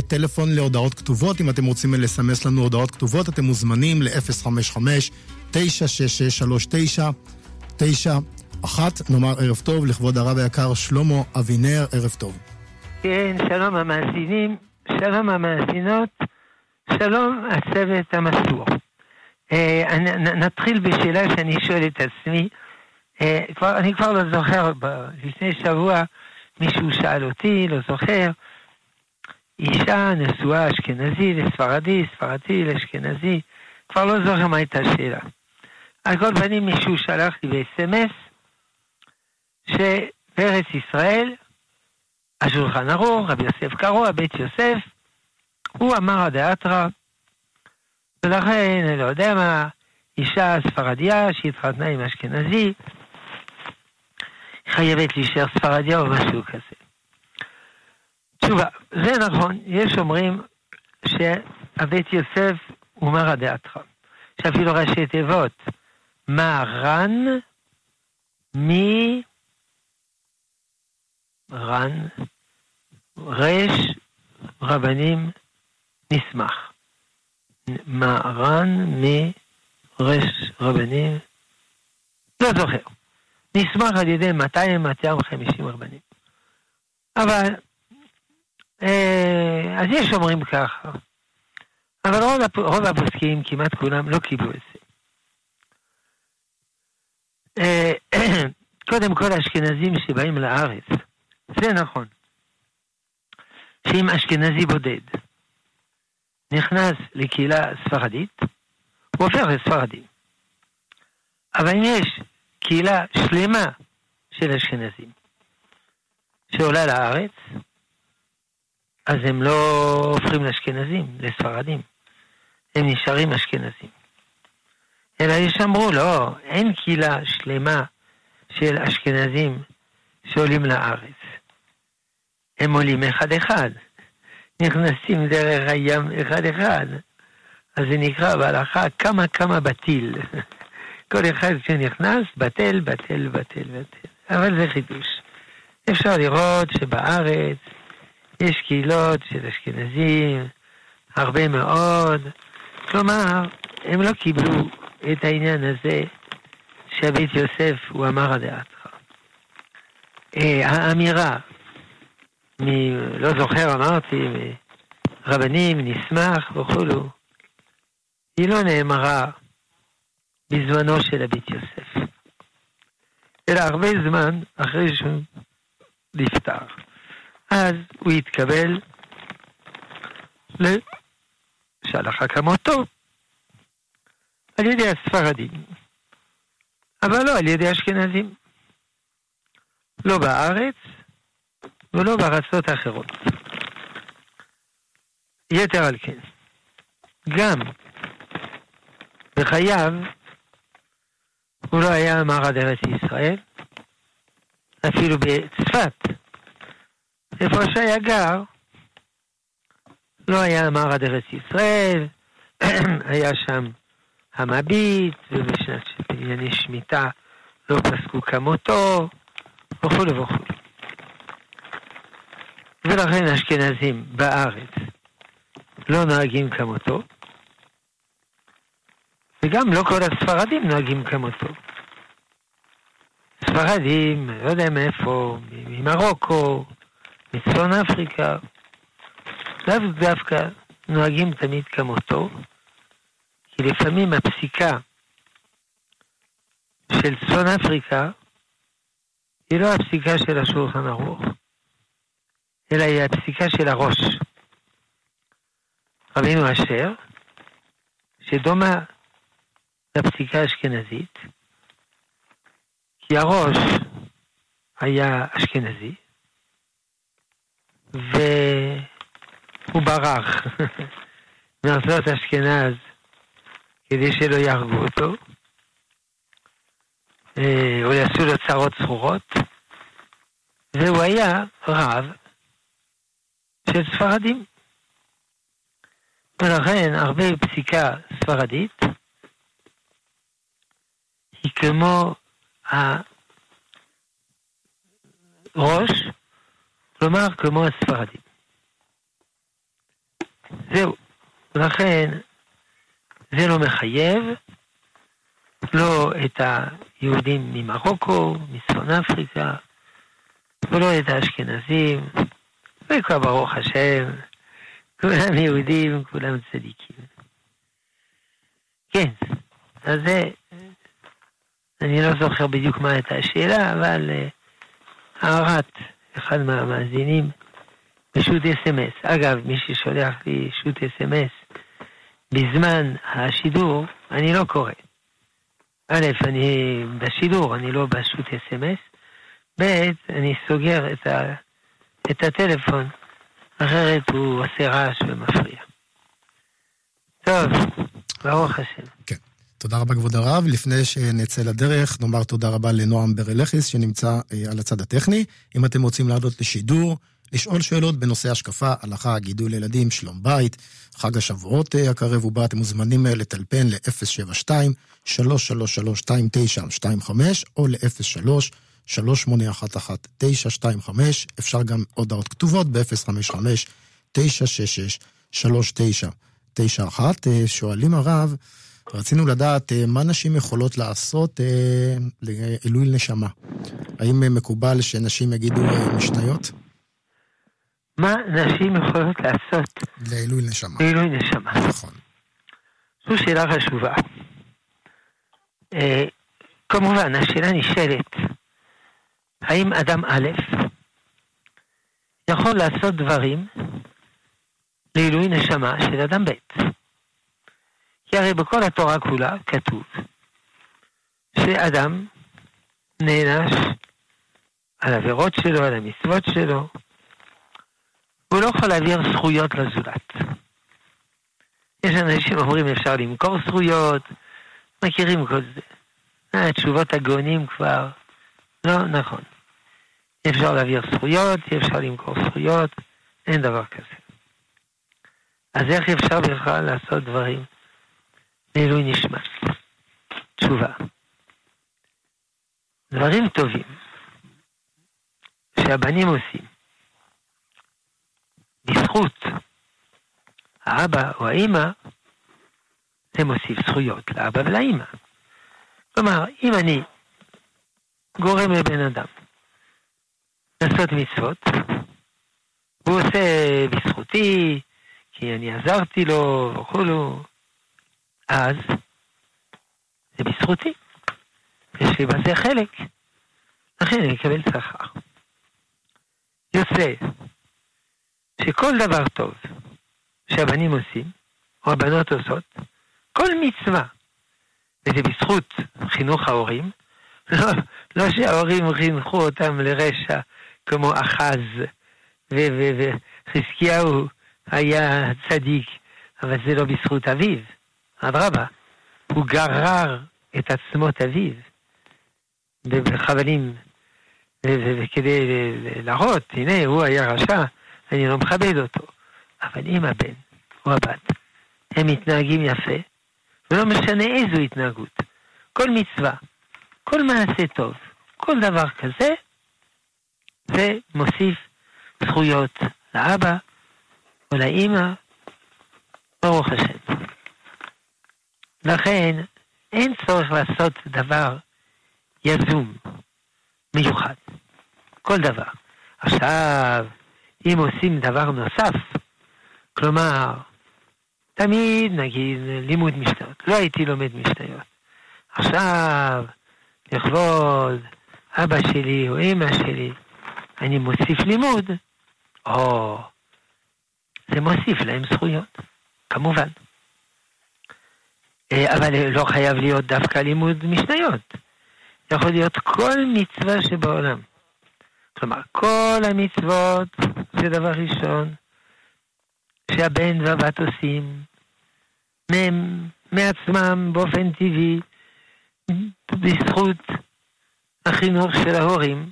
טלפון להודעות כתובות. אם אתם רוצים לסמס לנו הודעות כתובות, אתם מוזמנים ל-055-9663991. נאמר ערב טוב לכבוד הרב היקר שלמה אבינר, ערב טוב. כן, שלום המאזינים, שלום המאזינות, שלום הצוות המסור. אה, נתחיל בשאלה שאני שואל את עצמי. אה, אני כבר לא זוכר, לפני שבוע מישהו שאל אותי, לא זוכר, אישה נשואה אשכנזי לספרדי, ספרדי לאשכנזי, כבר לא זוכר מה הייתה השאלה. על כל פנים מישהו שלח לי ב-SMS שבארץ ישראל, השולחן ערוך, רבי יוסף קרוע, בית יוסף, הוא אמר הדאתרא, ולכן, אני לא יודע מה, אישה ספרדיה שהתחתנה עם אשכנזי, חייבת להישאר ספרדיה או משהו כזה. תשובה, זה נכון, יש אומרים שהבית יוסף הוא מרא דאתרא, שאפילו ראשי תיבות, רן, מי רן, רש, רבנים, נשמח. רן, מי, רש, רבנים, לא זוכר. נסמך על ידי 200-250 רבנים. אבל, אז יש אומרים ככה. אבל רוב, רוב הפוסקים, כמעט כולם, לא קיבלו את זה. אה, קודם כל, אשכנזים שבאים לארץ, זה נכון. שאם אשכנזי בודד נכנס לקהילה ספרדית, הוא הופך לספרדי. אבל אם יש קהילה שלמה של אשכנזים שעולה לארץ, אז הם לא הופכים לאשכנזים, לספרדים. הם נשארים אשכנזים. אלא יש אמרו, לא, אין קהילה שלמה של אשכנזים שעולים לארץ. הם עולים אחד-אחד, נכנסים דרך הים אחד-אחד. אז זה נקרא בהלכה כמה כמה בטיל. כל אחד שנכנס, בטל, בטל, בטל, בטל. אבל זה חידוש. אפשר לראות שבארץ יש קהילות של אשכנזים, הרבה מאוד. כלומר, הם לא קיבלו את העניין הזה שהבית יוסף הוא אמר הדעתך. אה, האמירה, מ... לא זוכר, אמרתי, רבנים, נשמח וכולו, היא לא נאמרה בזמנו של הבית יוסף, אלא הרבה זמן אחרי שהוא נפטר. אז הוא התקבל לשלחה כמותו על ידי הספרדים, אבל לא על ידי אשכנזים. לא בארץ ולא בארצות אחרות. יתר על כן, גם בחייו הוא לא היה מרד ארץ ישראל, אפילו בצפת, איפה שהיה גר, לא היה מרד ארץ ישראל, היה שם המביט, ובשנת ענייני שמיטה לא פסקו כמותו, וכו' וכו'. ולכן אשכנזים בארץ לא נוהגים כמותו, וגם לא כל הספרדים נוהגים כמותו. ספרדים, לא יודע מאיפה, ממרוקו, מצפון אפריקה, לאו דווקא נוהגים תמיד כמותו, כי לפעמים הפסיקה של צפון אפריקה היא לא הפסיקה של השולחן ערוך, אלא היא הפסיקה של הראש. רבינו אשר, שדומה לפסיקה האשכנזית, כי הראש היה אשכנזי, והוא ברח. מארצות אשכנז כדי שלא יהרגו אותו, אה, או יעשו לו צרות צרורות, והוא היה רב של ספרדים. ולכן הרבה פסיקה ספרדית היא כמו הראש, כלומר כמו הספרדים. זהו. לכן, זה לא מחייב, לא את היהודים ממרוקו, מצפון אפריקה, ולא את האשכנזים, וכבר ברוך השם, כולם יהודים, כולם צדיקים. כן, אז זה, אני לא זוכר בדיוק מה הייתה השאלה, אבל אה, הערת אחד מהמאזינים בשו"ת אס.אם.אס. אגב, מי ששולח לי שו"ת אס.אם.אס בזמן השידור, אני לא קורא. א', אני בשידור, אני לא בשו"ת אס.אם.אס. ב', אני סוגר את, ה, את הטלפון, אחרת הוא עושה רעש ומפריע. טוב, ברוך השם. כן. תודה רבה, כבוד הרב. לפני שנצא לדרך, נאמר תודה רבה לנועם ברלכיס, שנמצא אה, על הצד הטכני. אם אתם רוצים לעלות לשידור, לשאול שאלות בנושא השקפה, הלכה, גידול ילדים, שלום בית, חג השבועות אה, הקרב ובא, אתם מוזמנים אה, לטלפן ל-072-333-2925 או ל-03 3811-925, אפשר גם הודעות כתובות ב-053-966-3991. שואלים הרב, רצינו לדעת מה נשים יכולות לעשות לעילוי נשמה. האם מקובל שנשים יגידו משניות? מה נשים יכולות לעשות? לעילוי נשמה. לעילוי נשמה. נכון. זו שאלה חשובה. אה, כמובן, השאלה נשאלת, האם אדם א' יכול לעשות דברים לעילוי נשמה של אדם ב'? כי הרי בכל התורה כולה כתוב שאדם נענש על עבירות שלו, על המצוות שלו, הוא לא יכול להעביר זכויות לזולת. יש אנשים שאומרים אפשר למכור זכויות, מכירים כל זה. אה, תשובות הגאונים כבר, לא נכון. אפשר להעביר זכויות, אפשר למכור זכויות, אין דבר כזה. אז איך אפשר בכלל לעשות דברים לעילוי נשמע? תשובה. דברים טובים שהבנים עושים בזכות האבא או האימא, זה מוסיף זכויות לאבא ולאימא. כלומר, אם אני גורם לבן אדם לעשות מצוות, הוא עושה בזכותי, כי אני עזרתי לו וכולו, אז זה בזכותי. יש לי בזה חלק, לכן אני אקבל שכר. יוצא שכל דבר טוב שהבנים עושים, או הבנות עושות, כל מצווה, וזה בזכות חינוך ההורים, לא, לא שההורים חינכו אותם לרשע כמו אחז, וחזקיהו היה צדיק, אבל זה לא בזכות אביו. אדרבה, הוא גרר את עצמות אביו בחבלים, וכדי להראות, הנה, הוא היה רשע, אני לא מכבד אותו. אבל אם הבן או הבת, הם מתנהגים יפה, ולא משנה איזו התנהגות, כל מצווה, כל מעשה טוב, כל דבר כזה, זה מוסיף זכויות לאבא או לאימא, ברוך השם. לכן, אין צורך לעשות דבר יזום, מיוחד. כל דבר. עכשיו, אם עושים דבר נוסף, כלומר, תמיד נגיד לימוד משניות, לא הייתי לומד משניות. עכשיו, לכבוד אבא שלי או אמא שלי, אני מוסיף לימוד, או זה מוסיף להם זכויות, כמובן. אה, אבל לא חייב להיות דווקא לימוד משניות. יכול להיות כל מצווה שבעולם. כלומר, כל המצוות זה דבר ראשון שהבן והבת עושים מהם, מעצמם באופן טבעי, בזכות החינוך של ההורים,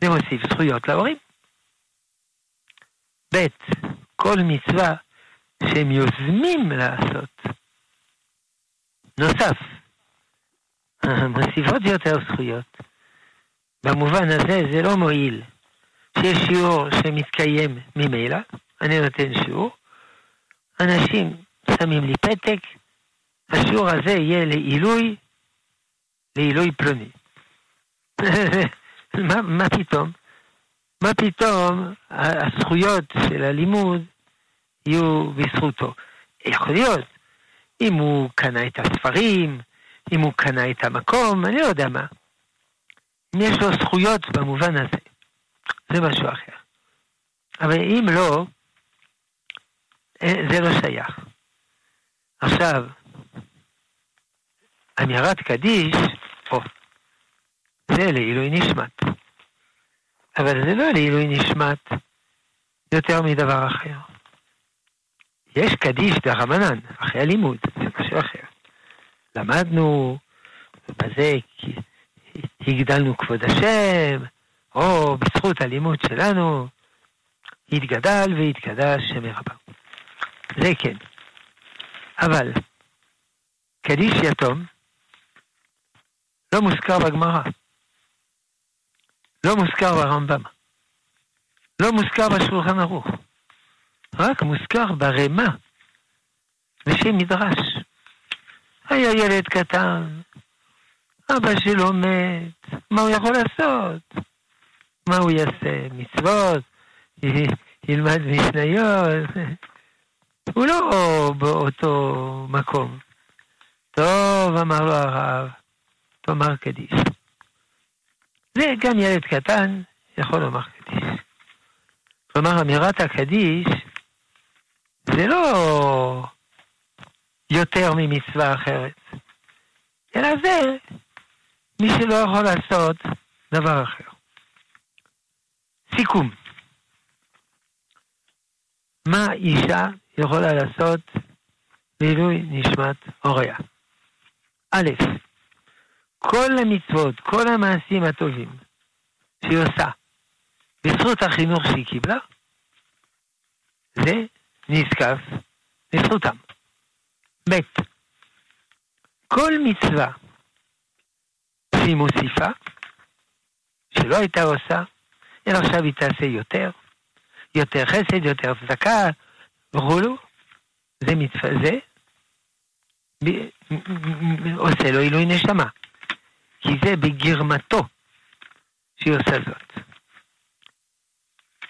זה מוסיף זכויות להורים. ב', כל מצווה שהם יוזמים לעשות, נוסף, מוסיפות יותר זכויות. במובן הזה זה לא מועיל שיש שיעור שמתקיים ממילא, אני נותן שיעור, אנשים שמים לי פתק, השיעור הזה יהיה לעילוי, לעילוי פלוני. מה, מה פתאום? מה פתאום הזכויות של הלימוד יהיו בזכותו? יכול להיות, אם הוא קנה את הספרים, אם הוא קנה את המקום, אני לא יודע מה. אם יש לו זכויות במובן הזה, זה משהו אחר. אבל אם לא, אה, זה לא שייך. עכשיו, אמירת קדיש, או, זה לעילוי נשמת. אבל זה לא לעילוי נשמת יותר מדבר אחר. יש קדיש דרבנן, אחרי הלימוד, זה משהו אחר. למדנו, בזה הגדלנו כבוד השם, או בזכות הלימוד שלנו, התגדל והתקדש שם רבה. זה כן. אבל קדיש יתום לא מוזכר בגמרא, לא מוזכר ברמב"ם, לא מוזכר בשולחן ערוך, רק מוזכר ברמה, בשם מדרש. היה ילד קטן, אבא שלו מת, מה הוא יכול לעשות? מה הוא יעשה? מצוות? ילמד משניות? הוא לא באותו מקום. טוב, אמר לו הרב, תאמר קדיש. זה גם ילד קטן יכול לומר קדיש. כלומר, אמירת הקדיש זה לא יותר ממצווה אחרת, אלא זה מי שלא יכול לעשות דבר אחר. סיכום. מה אישה יכולה לעשות לעילוי נשמת הוריה? א', כל המצוות, כל המעשים הטובים שהיא עושה בזכות החינוך שהיא קיבלה, זה נזקף לזכותם. ב', כל מצווה שהיא מוסיפה, שלא הייתה עושה, אלא עכשיו היא תעשה יותר, יותר חסד, יותר צדקה, וכולו, זה מצווה, זה עושה לו עילוי נשמה. כי זה בגרמתו שהיא עושה זאת.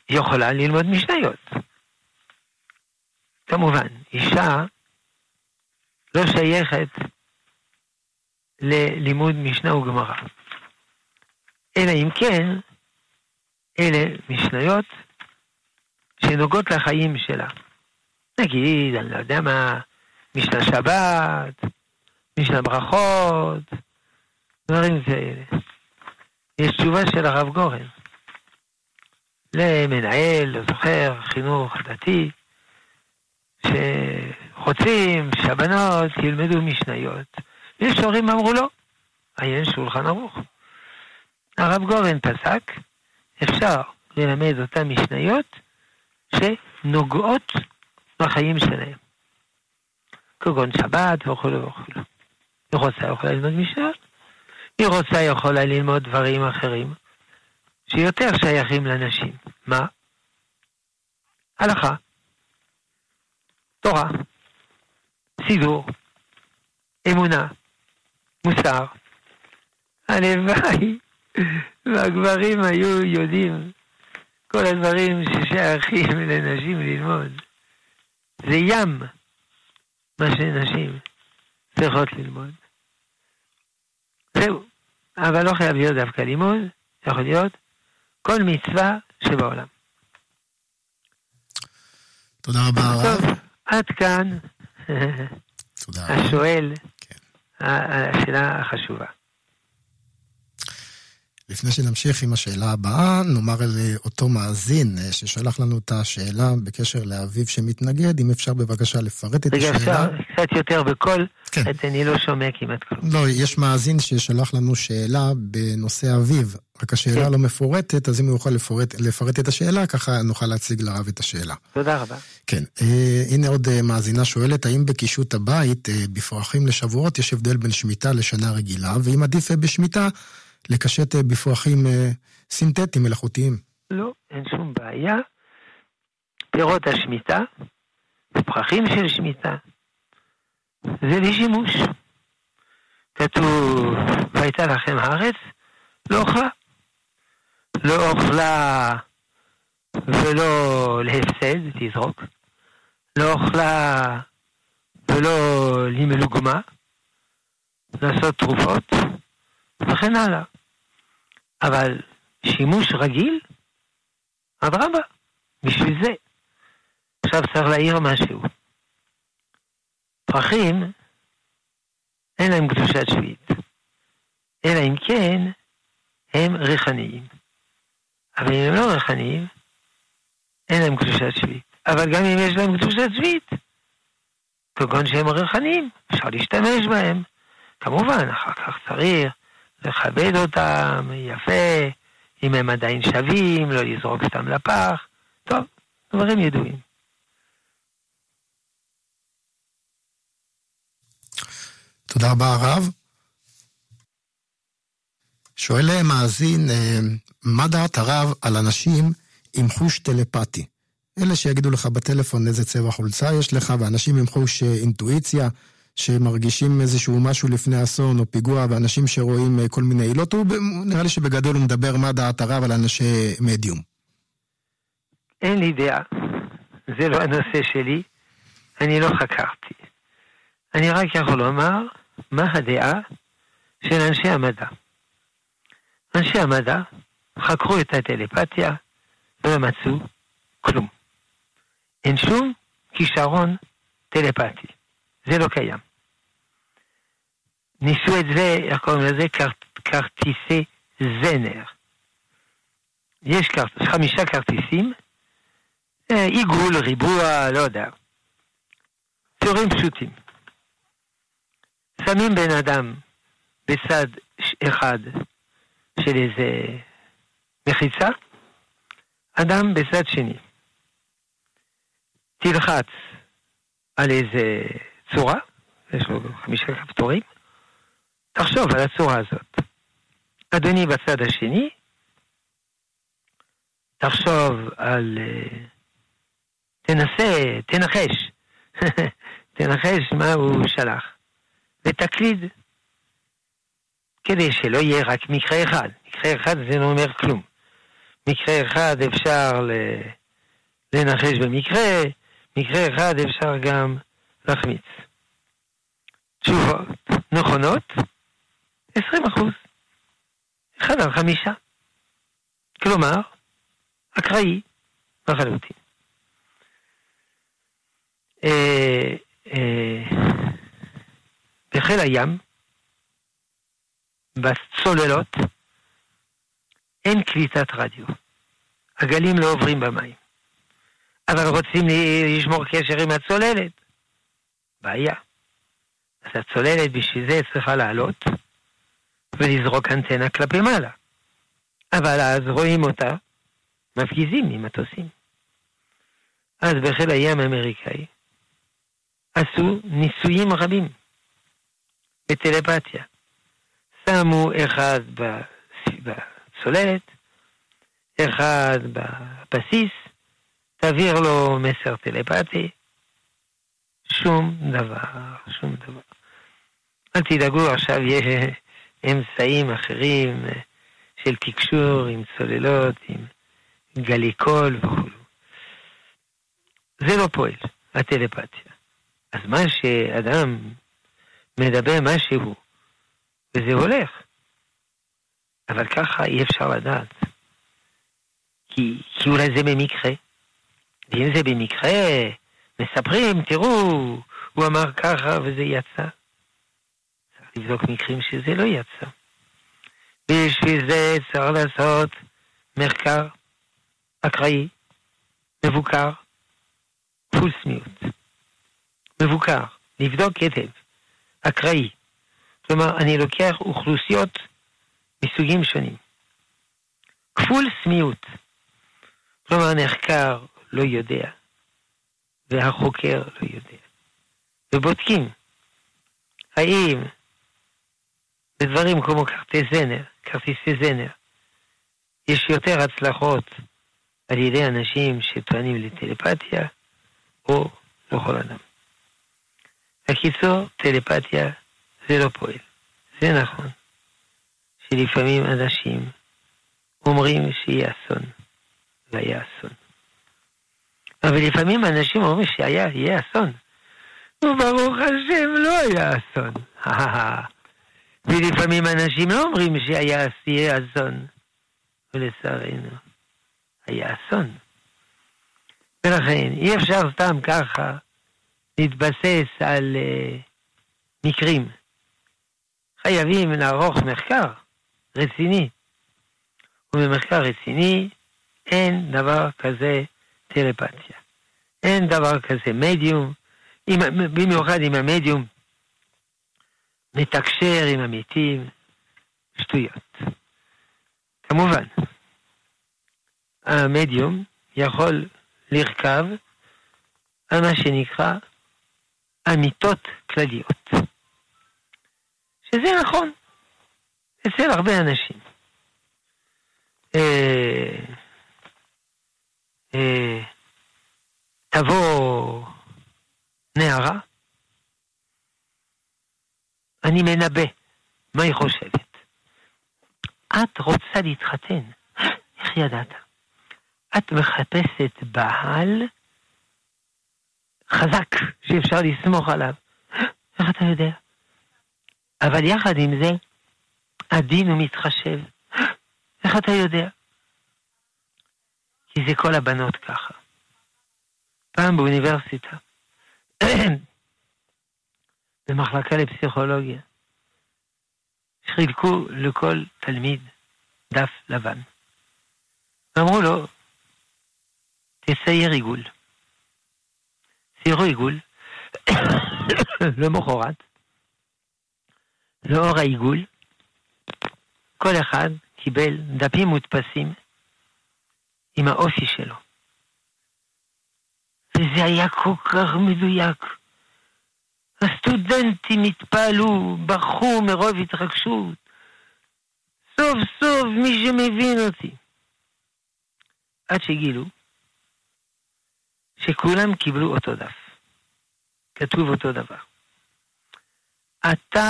היא יכולה ללמוד משניות. כמובן, אישה לא שייכת ללימוד משנה וגמרא. אלא אם כן, אלה משניות שנוגעות לחיים שלה. נגיד, אני לא יודע מה, משנה שבת, משנה ברכות, דברים כאלה. יש תשובה של הרב גורן למנהל, לא זוכר, חינוך דתי, שרוצים שהבנות ילמדו משניות. יש הורים אמרו לו, עיין שולחן ערוך. הרב גורן פסק, אפשר ללמד אותן משניות שנוגעות בחיים שלהם. כגון שבת וכו' וכו'. היא רוצה יכולה ללמוד משניות, היא רוצה יכולה ללמוד דברים אחרים שיותר שייכים לנשים. מה? הלכה, תורה, סידור, אמונה, מוסר. הלוואי והגברים היו יודעים כל הדברים ששייכים לנשים ללמוד. זה ים מה שנשים צריכות ללמוד. זהו. אבל לא חייב להיות דווקא לימוד, יכול להיות כל מצווה שבעולם. תודה רבה הרב. עד כאן. השואל, כן. השאלה החשובה. לפני שנמשיך עם השאלה הבאה, נאמר לאותו מאזין אה, ששלח לנו את השאלה בקשר לאביו שמתנגד, אם אפשר בבקשה לפרט את רגע, השאלה. אפשר קצת יותר בקול, כן. את אני לא שומע כמעט כלום. לא, יש מאזין ששלח לנו שאלה בנושא אביו, רק השאלה כן. לא מפורטת, אז אם הוא יכול לפרט, לפרט את השאלה, ככה נוכל להציג לרב את השאלה. תודה רבה. כן, אה, הנה עוד אה, מאזינה שואלת, האם בקישוט הבית, אה, בפרחים לשבועות, יש הבדל בין שמיטה לשנה רגילה, ואם עדיף אה, בשמיטה, לקשט אה, בפרחים אה, סינתטיים מלאכותיים? לא, אין שום בעיה. פירות השמיטה, פרחים של שמיטה, זה לשימוש. כתוב, והייתה לכם הארץ, לא אוכלה. לא אוכלה ולא להפסד, לזרוק. לא אוכלה ולא למלוגמה, לעשות תרופות, וכן הלאה. אבל שימוש רגיל, אדרבה, בשביל זה. עכשיו צריך להעיר משהו. פרחים, אין להם קדושת שביעית. אלא אם כן, הם ריחניים. אבל אם הם לא ריחניים, אין להם קדושת שביעית. אבל גם אם יש להם קדושת שביעית, כגון שהם ריחניים, אפשר להשתמש בהם. כמובן, אחר כך צריך לכבד אותם, יפה, אם הם עדיין שווים, לא לזרוק סתם לפח. טוב, דברים ידועים. תודה רבה הרב. שואל מאזין, אה, מה דעת הרב על אנשים עם חוש טלפתי? אלה שיגידו לך בטלפון איזה צבע חולצה יש לך, ואנשים עם חוש אה, אינטואיציה, שמרגישים איזשהו משהו לפני אסון או פיגוע, ואנשים שרואים אה, כל מיני עילות, הוא נראה לי שבגדול הוא מדבר מה דעת הרב על אנשי מדיום. אין לי דעה, זה לא הנושא שלי, אני לא חקרתי. אני רק יכול לומר מה הדעה של אנשי המדע. אנשי המדע חקרו את הטלפתיה ולא מצאו כלום. אין שום כישרון טלפתי. זה לא קיים. ניסו את זה, איך קוראים לזה? כרטיסי זנר. יש כרט... חמישה כרטיסים, אה, עיגול, ריבוע, לא יודע. ציורים פשוטים. שמים בן אדם בצד אחד של איזה מחיצה, אדם בצד שני. תלחץ על איזה צורה, יש לו חמישה כפתורים, תחשוב על הצורה הזאת. אדוני בצד השני, תחשוב על... אה, תנסה, תנחש, תנחש מה הוא שלח, ותקליד, כדי שלא יהיה רק מקרה אחד. מקרה אחד זה לא אומר כלום. מקרה אחד אפשר לנחש במקרה, מקרה אחד אפשר גם להחמיץ. תשובות נכונות, 20 אחוז. אחד על חמישה. כלומר, אקראי לחלוטין. אה, אה, בחיל הים, בצוללות, אין קליטת רדיו. הגלים לא עוברים במים. אבל רוצים לשמור קשר עם הצוללת. בעיה. אז הצוללת בשביל זה צריכה לעלות ולזרוק אנטנה כלפי מעלה. אבל אז רואים אותה מפגיזים ממטוסים. אז בחיל הים האמריקאי עשו ניסויים רבים בטלפתיה. שמו אחד בצוללת, אחד בבסיס, תעביר לו מסר טלפתי, שום דבר, שום דבר. אל תדאגו, עכשיו יש אמצעים אחרים של תקשור עם צוללות, עם גליקול וכו'. זה לא פועל, הטלפתיה. אז מה שאדם מדבר משהו, וזה הולך. אבל ככה אי אפשר לדעת. כי, כי אולי זה במקרה. ואם זה במקרה, מספרים, תראו, הוא אמר ככה וזה יצא. צריך לבדוק מקרים שזה לא יצא. בשביל זה צריך לעשות מחקר אקראי, מבוקר, פול סמיות. מבוקר, לבדוק היטב, אקראי. כלומר, אני לוקח אוכלוסיות מסוגים שונים. כפול סמיות. כלומר, נחקר לא יודע, והחוקר לא יודע. ובודקים האם בדברים כמו כרטיסי זנר, כרטיסי זנר, יש יותר הצלחות על ידי אנשים שטוענים לטלפתיה, או לכל אדם. בקיצור, טלפתיה זה לא פועל. זה נכון, שלפעמים אנשים אומרים שיהיה אסון, והיה אסון. אבל לפעמים אנשים אומרים שיהיה אסון. וברוך השם לא היה אסון. ולפעמים אנשים לא אומרים שהיה שיהיה אסון. ולצערנו, היה אסון. ולכן אי אפשר סתם ככה להתבסס על uh, מקרים. חייבים לערוך מחקר רציני. ובמחקר רציני אין דבר כזה טלפתיה. אין דבר כזה מדיום, במיוחד אם המדיום מתקשר עם המתים, שטויות. כמובן, המדיום יכול לרכב על מה שנקרא אמיתות כלליות. שזה נכון אצל הרבה אנשים. אה, תבוא נערה, אני מנבא מה היא חושבת. את רוצה להתחתן, איך ידעת? את מחפשת בעל חזק, שאפשר לסמוך עליו. איך אתה יודע? אבל יחד עם זה, עדין ומתחשב. איך אתה יודע? כי זה כל הבנות ככה. פעם באוניברסיטה, במחלקה לפסיכולוגיה, חילקו לכל תלמיד דף לבן. ואמרו לו, תצייר עיגול. ציירו עיגול, למחרת, לאור העיגול, כל אחד קיבל דפים מודפסים עם האופי שלו. וזה היה כל כך מדויק. הסטודנטים התפעלו, בכו מרוב התרגשות. סוף סוף מי שמבין אותי. עד שגילו שכולם קיבלו אותו דף. כתוב אותו דבר. אתה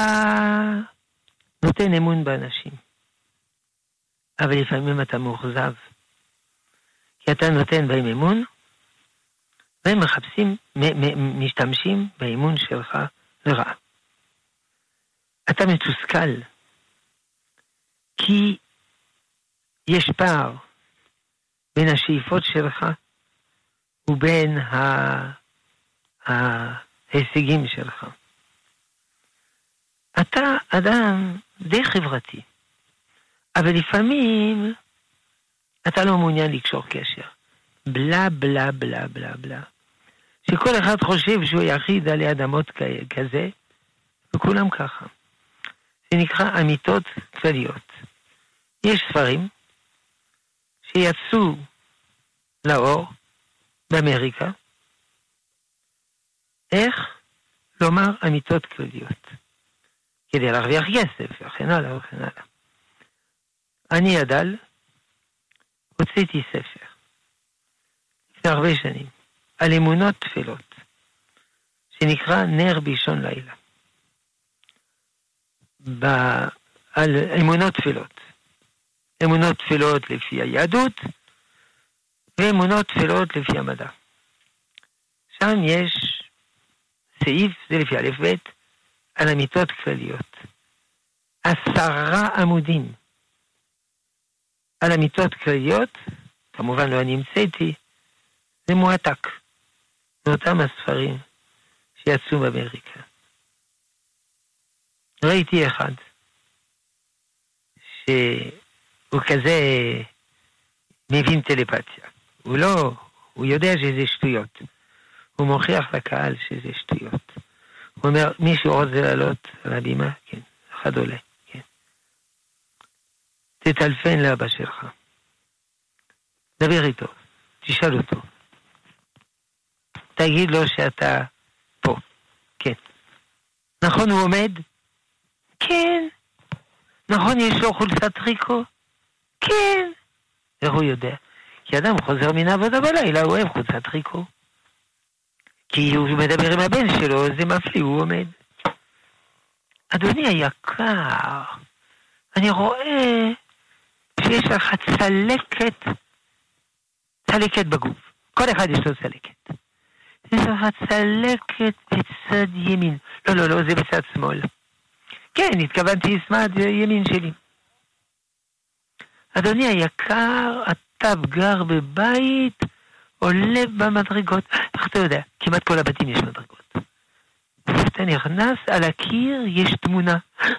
נותן אמון באנשים, אבל לפעמים אתה מאוכזב, כי אתה נותן בהם אמון, והם מחפשים, משתמשים באמון שלך לרעה. אתה מתוסכל, כי יש פער בין השאיפות שלך ובין ההישגים שלך. אתה אדם די חברתי, אבל לפעמים אתה לא מעוניין לקשור קשר. בלה בלה בלה בלה בלה. שכל אחד חושב שהוא יחיד עלי אדמות כזה, וכולם ככה. זה נקרא אמיתות כלליות. יש ספרים שיצאו לאור באמריקה, איך לומר אמיתות כלליות, כדי להרוויח כסף וכן הלאה וכן הלאה. אני הדל, הוצאתי ספר לפני הרבה שנים על אמונות תפלות, שנקרא נר באישון לילה. ב... על אמונות תפלות. אמונות תפלות לפי היהדות, ואמונות תפלות לפי המדע. שם יש סעיף, זה לפי א' ב', על אמיתות כלליות. עשרה עמודים על אמיתות כלליות, כמובן לא אני המצאתי, זה מועתק, מאותם הספרים שיצאו באמריקה. ראיתי אחד, שהוא כזה מבין טלפתיה. הוא לא, הוא יודע שזה שטויות. הוא מוכיח לקהל שזה שטויות. הוא אומר, מישהו רוצה לעלות על הבימה? כן. אחד עולה. תטלפן לאבא שלך. דבר איתו, תשאל אותו. תגיד לו שאתה פה. כן. נכון הוא עומד? כן. נכון יש לו חולצת טריקו? כן. איך הוא יודע? כי אדם חוזר מן העבודה בלילה, הוא אוהב חולצת טריקו. כי הוא מדבר עם הבן שלו, זה מפליא, הוא עומד. אדוני היקר, אני רואה שיש לך צלקת, צלקת בגוף. כל אחד יש לו צלקת. יש לך צלקת בצד ימין. לא, לא, לא, זה בצד שמאל. כן, התכוונתי צד ימין שלי. אדוני היקר, אתה גר בבית, עולה במדרגות. איך אתה יודע? כמעט כל הבתים יש מדרגות. אתה נכנס, על הקיר יש תמונה.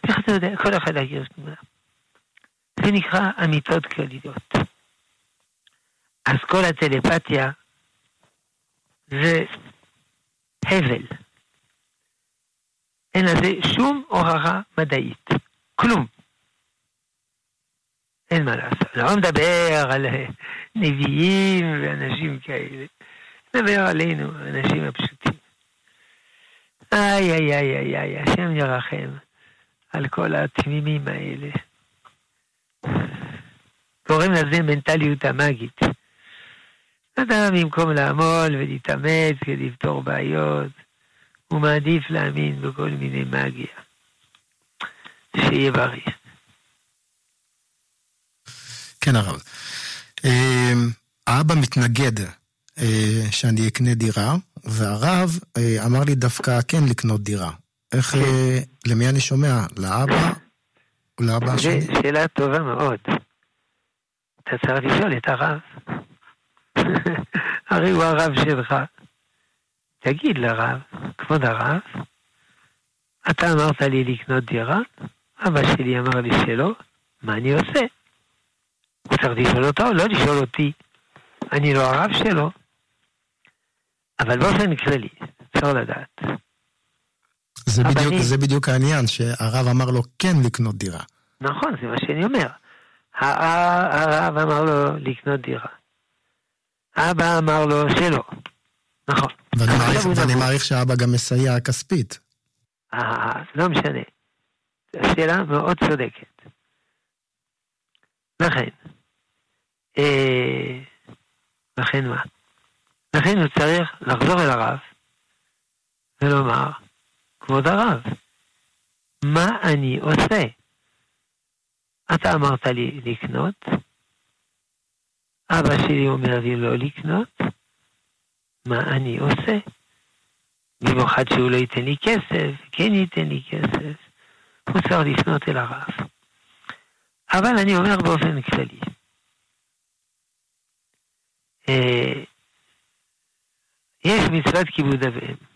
איך אתה יודע? כל אחד על הקיר יש תמונה. זה נקרא אמיתות כלליות. אז כל הטלפתיה זה הבל. אין לזה שום הוכחה מדעית. כלום. אין מה לעשות. לא מדבר על נביאים ואנשים כאלה. מדבר עלינו, האנשים הפשוטים. איי, איי, איי, איי, איי, השם ירחם על כל התמימים האלה. קוראים לזה מנטליות המאגית. אדם במקום לעמול ולהתאמץ ולפתור בעיות, הוא מעדיף להאמין בכל מיני מגיה. שיהיה בריא. כן, הרב. אמ, האבא מתנגד אה, שאני אקנה דירה, והרב אה, אמר לי דווקא כן לקנות דירה. איך, כן. אה, למי אני שומע? לאבא או לאבא השני? זו שאלה טובה מאוד. אתה צריך לשאול את הרב. הרי הוא הרב שלך. תגיד לרב, כבוד הרב, אתה אמרת לי לקנות דירה, אבא שלי אמר לי שלא, מה אני עושה? הוא צריך לשאול אותו, לא לשאול אותי. אני לא הרב שלו. אבל באופן כללי, אפשר לדעת. זה בדיוק, אני... זה בדיוק העניין, שהרב אמר לו כן לקנות דירה. נכון, זה מה שאני אומר. הרב אמר לו לקנות דירה. אבא אמר לו שלא. נכון. ואני מעריך שאבא גם מסייע כספית. אה, לא משנה. שאלה מאוד צודקת. לכן, אה, לכן מה? לכן הוא צריך לחזור אל הרב ולומר, כבוד הרב, מה אני עושה? אתה אמרת לי לקנות, אבא שלי אומר לי לא לקנות, מה אני עושה? במיוחד שהוא לא ייתן לי כסף, כן ייתן לי כסף, הוא צריך לפנות אל הרב. אבל אני אומר באופן כללי, אה, יש מצוות כיבוד אב ואם.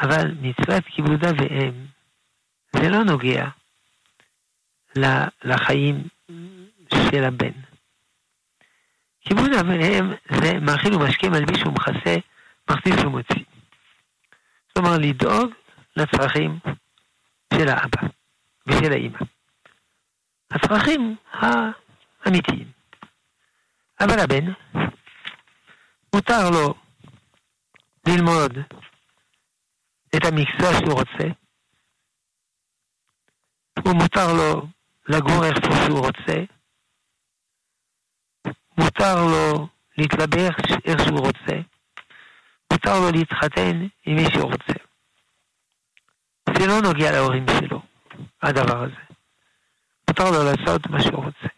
אבל מצוות כיבוד אב ואם זה לא נוגע לחיים של הבן. כיבוד אב ואם זה מאכיל ומשקה מלביש ומכסה, מכניס ומוציא. כלומר, לדאוג לצרכים של האבא ושל האמא. הצרכים האמיתיים. אבל הבן, מותר לו ללמוד את המקצוע שהוא רוצה, ומותר לו לגור איפה שהוא רוצה, מותר לו להתלבש איך שהוא רוצה, מותר לו להתחתן עם מי שהוא רוצה. זה לא נוגע להורים שלו, הדבר הזה. מותר לו לעשות מה שהוא רוצה.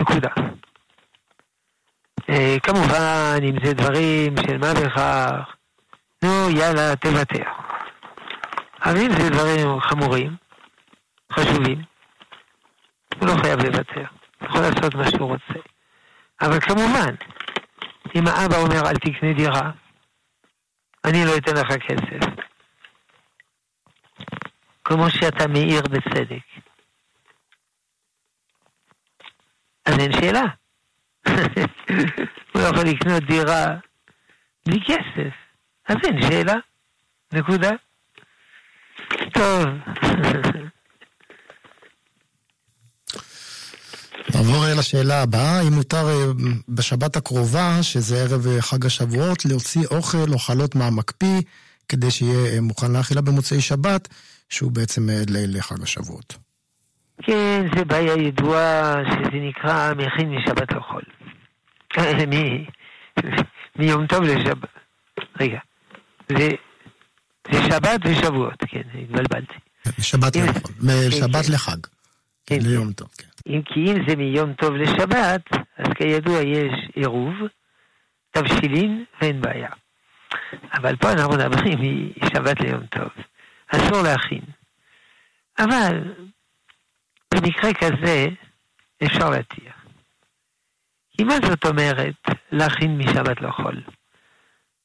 נקודה. אה, כמובן, אם זה דברים של מה בכך, נו, יאללה, תוותר. אבל אם זה דברים חמורים, חשובים, הוא לא חייב לוותר. הוא יכול לעשות מה שהוא רוצה. אבל כמובן, אם האבא אומר אל תקנה דירה, אני לא אתן לך כסף. כמו שאתה מעיר בצדק. אז אין שאלה. הוא יכול לקנות דירה בלי כסף. אז אין שאלה. נקודה. טוב. נעבור לשאלה הבאה, אם מותר אה, בשבת הקרובה, שזה ערב אה, חג השבועות, להוציא אוכל או חלות מהמקפיא, כדי שיהיה אה, מוכן לאכילה במוצאי שבת, שהוא בעצם לחג השבועות. כן, זה בעיה ידועה שזה נקרא מכין משבת לחול. מיום טוב לשבת. רגע, זה, זה שבת ושבועות, כן, התבלבלתי. משבת לחול, משבת כן. לחג. כן, ליום טוב, כן. אם כי אם זה מיום טוב לשבת, אז כידוע יש עירוב, תבשילין ואין בעיה. אבל פה אנחנו מדברים משבת ליום טוב. אסור להכין. אבל במקרה כזה אפשר להתיר. כי מה זאת אומרת להכין משבת לחול?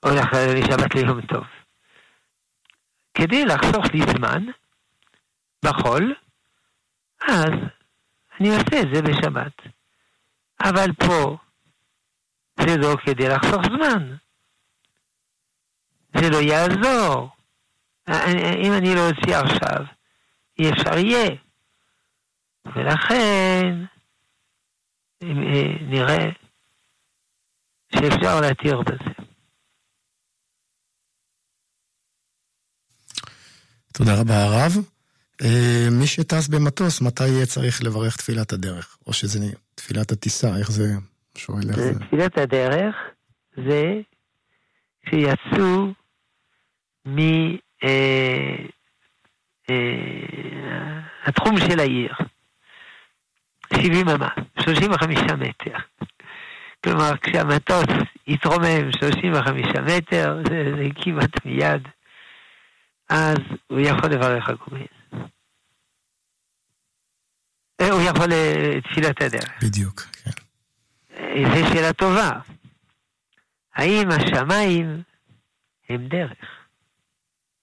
או להכין משבת ליום טוב? כדי לחסוך לי זמן בחול, אז אני עושה את זה בשבת. אבל פה זה לא כדי לחסוך זמן. זה לא יעזור. אם אני לא אוציא עכשיו, אי אפשר יהיה. ולכן נראה שאפשר להתיר בזה. תודה רבה הרב. מי שטס במטוס, מתי יהיה צריך לברך תפילת הדרך? או שזה תפילת הטיסה, איך זה שואל איך זה? תפילת הדרך זה שיצאו מהתחום של העיר. 70 אמה, 35 מטר. כלומר, כשהמטוס יתרומם 35 מטר, זה, זה כמעט מיד, אז הוא יכול לברך הגומל. הוא יכול לתפילת הדרך. בדיוק, כן. זו שאלה טובה. האם השמיים הם דרך?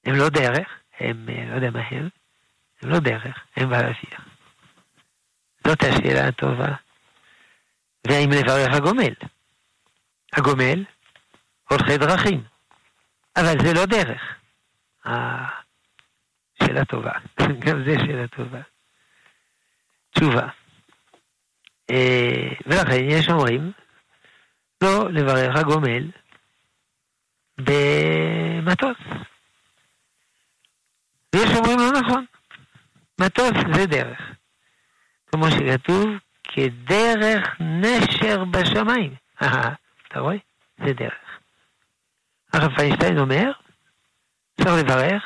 הם לא דרך, הם, לא יודע מה הם, הם לא דרך, הם באוויר. זאת השאלה הטובה. והאם לברך הגומל? הגומל, הולכי דרכים. אבל זה לא דרך. שאלה טובה. גם זה שאלה טובה. תשובה. ולכן יש אומרים לא לברך הגומל במטוס. ויש אומרים לא נכון. מטוס זה דרך. כמו שכתוב, כדרך נשר בשמיים. אתה רואה? זה דרך. הרב פיינשטיין אומר, צריך לברך,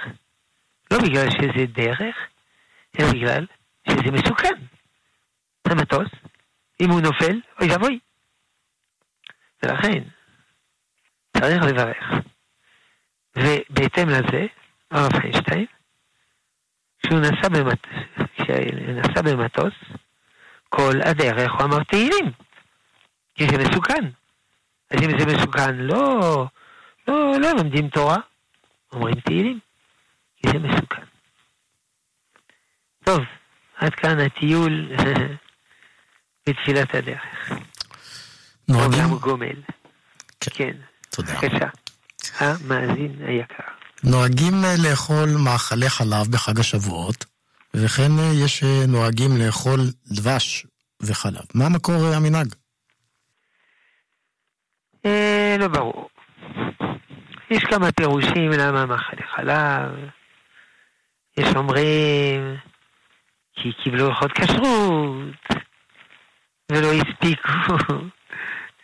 לא בגלל שזה דרך, אלא בגלל שזה מסוכן. המטוס, אם הוא נופל, אוי ואבוי. ולכן, צריך לברך. ובהתאם לזה, הרב פיינשטיין, כשהוא נסע, במט... נסע במטוס, כל הדרך הוא אמר תהילים, כי זה מסוכן. אז אם זה מסוכן, לא, לא, לא לומדים תורה, אומרים תהילים, כי זה מסוכן. טוב, עד כאן הטיול בתפילת הדרך. נוהגים? גומל. כן. כן. תודה. בבקשה. המאזין היקר. נוהגים לאכול מאכלי חלב בחג השבועות, וכן יש נוהגים לאכול דבש וחלב. מה מקור המנהג? אה, לא ברור. יש כמה פירושים למה מאכלי חלב. יש אומרים כי קיבלו הלכות כשרות ולא הספיקו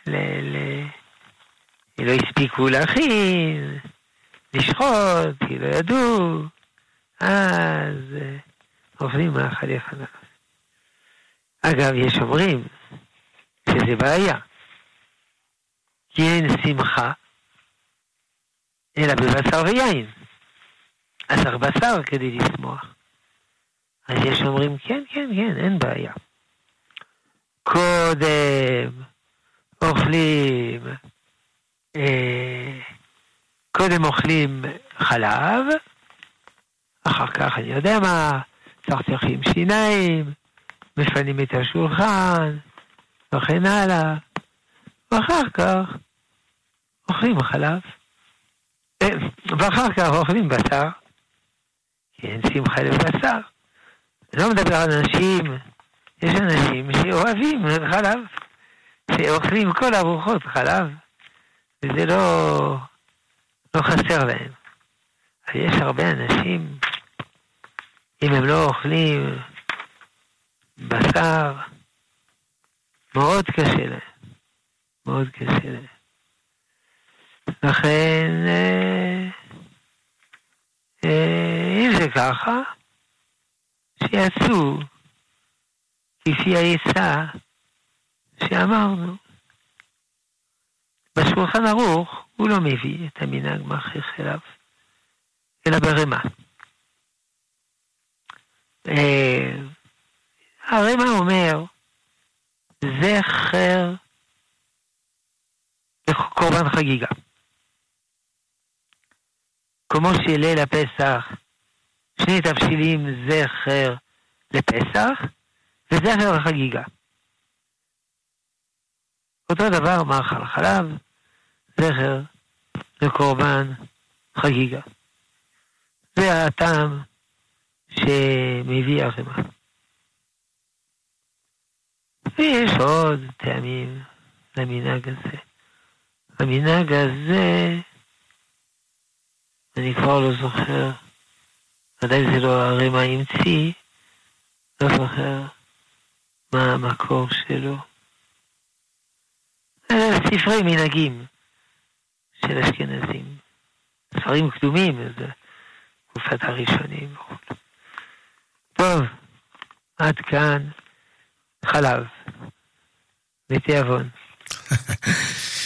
ל... ל... לא הספיקו להכין, לשחוט, כי לא ידעו, אז אוכלים מאכלי חלב. אגב, יש אומרים שזה בעיה, כי אין שמחה אלא בבשר ויין. אז צריך בשר כדי לשמוח. אז יש אומרים, כן, כן, כן, אין בעיה. קודם אוכלים, אה, קודם אוכלים חלב, אחר כך אני יודע מה, צחצחים שיניים, מפנים את השולחן, וכן הלאה, ואחר כך אוכלים חלב. אה, ואחר כך אוכלים בשר, כי אין שמחה לבשר. לא מדבר על אנשים, יש אנשים שאוהבים חלב, שאוכלים כל ארוחות חלב, וזה לא, לא חסר להם. אבל יש הרבה אנשים, אם הם לא אוכלים בשר, מאוד קשה להם. מאוד קשה להם. לכן, אה, אה, אם זה ככה, שיעשו כפי העצה שאמרנו. בשולחן ערוך הוא לא מביא את המנהג מכריח אליו, אלא ברמה. אה, הרמ"א אומר, זכר לקורבן חגיגה. כמו שליל הפסח, שני תבשילים זכר לפסח וזכר לחגיגה. אותו דבר מאכל חלב, זכר לקורבן חגיגה. זה הטעם שמביא הרמ"א. ויש עוד טעמים למנהג הזה. המנהג הזה, אני כבר לא זוכר, ודאי זה לא הרמ"א המציא, לא זוכר מה המקור שלו. ספרי מנהגים של אשכנזים. ספרים קדומים, זה תקופת הראשונים טוב, עד כאן חלב ותיאבון.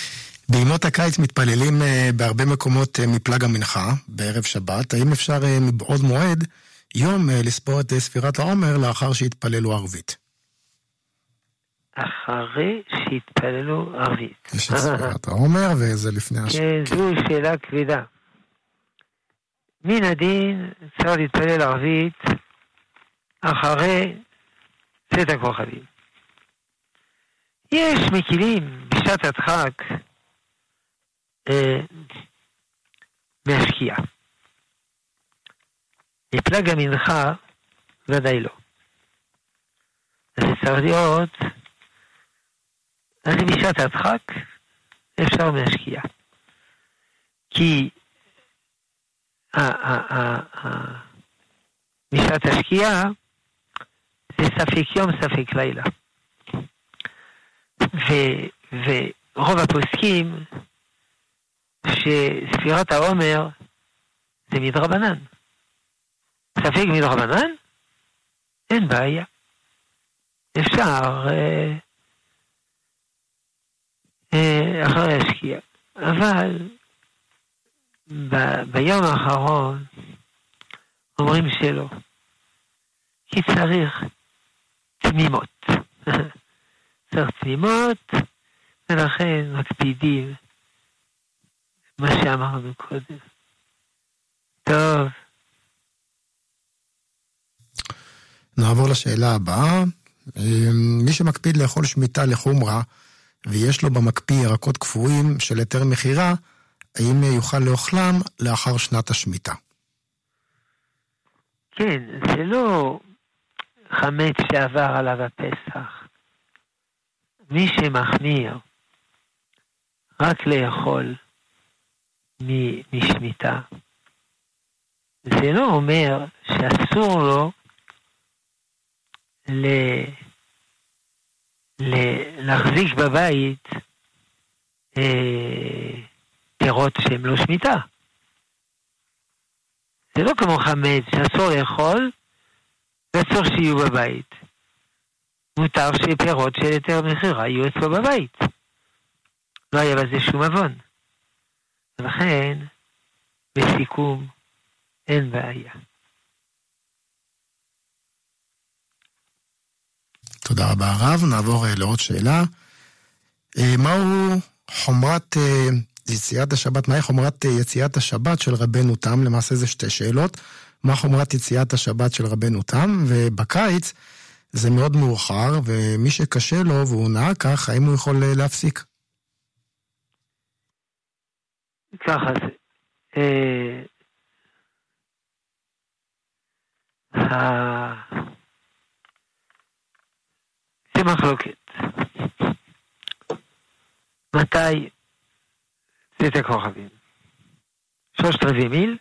בימות הקיץ מתפללים אה, בהרבה מקומות אה, מפלג המנחה, בערב שבת. האם אפשר אה, מבעוד מועד יום לספור את ספירת העומר לאחר שהתפללו ערבית? אחרי שהתפללו ערבית. יש את ספירת העומר וזה לפני הש... כן, זו שאלה כבדה. מן הדין צריך להתפלל ערבית אחרי צאת הכוכבים. יש מקילים בשעת הדחק מהשקיעה. מפלג המנחה ודאי לא. אז צריך להיות, אז בשעת הדחק אפשר מהשקיעה. כי בשעת השקיעה זה ספק יום, ספק לילה. ורוב הפוסקים שספירת העומר זה מדרבנן. ספק מדרבנן? אין בעיה. אפשר אה, אה, אחרי השקיעה. אבל ב, ביום האחרון אומרים שלא. כי צריך תמימות. צריך תמימות, ולכן מקפידים מה שאמרנו קודם. טוב. נעבור לשאלה הבאה. אמ, מי שמקפיד לאכול שמיטה לחומרה, ויש לו במקפיא ירקות קפואים של היתר מכירה, האם יוכל לאוכלם לאחר שנת השמיטה? כן, זה לא חמץ שעבר עליו הפסח. מי שמחמיר רק לאכול משמיטה, זה לא אומר שאסור לו ל... ל... להחזיק בבית אה, פירות שהם לא שמיטה. זה לא כמו חמץ שאסור לאכול ואסור שיהיו בבית. מותר שפירות של היתר מכירה יהיו אצלו בבית. לא היה בזה שום עוון. ולכן, בסיכום, אין בעיה. תודה רבה הרב. נעבור אה, לעוד שאלה. אה, מהו חומרת אה, יציאת השבת, מהי חומרת יציאת השבת של רבנו תם? למעשה זה שתי שאלות. מה חומרת יציאת השבת של רבנו תם? ובקיץ זה מאוד מאוחר, ומי שקשה לו והוא נהג כך, האם הוא יכול להפסיק? ככה זה. אה, זה מחלוקת. מתי צאת הכוכבים? שלושת רבעי מיל?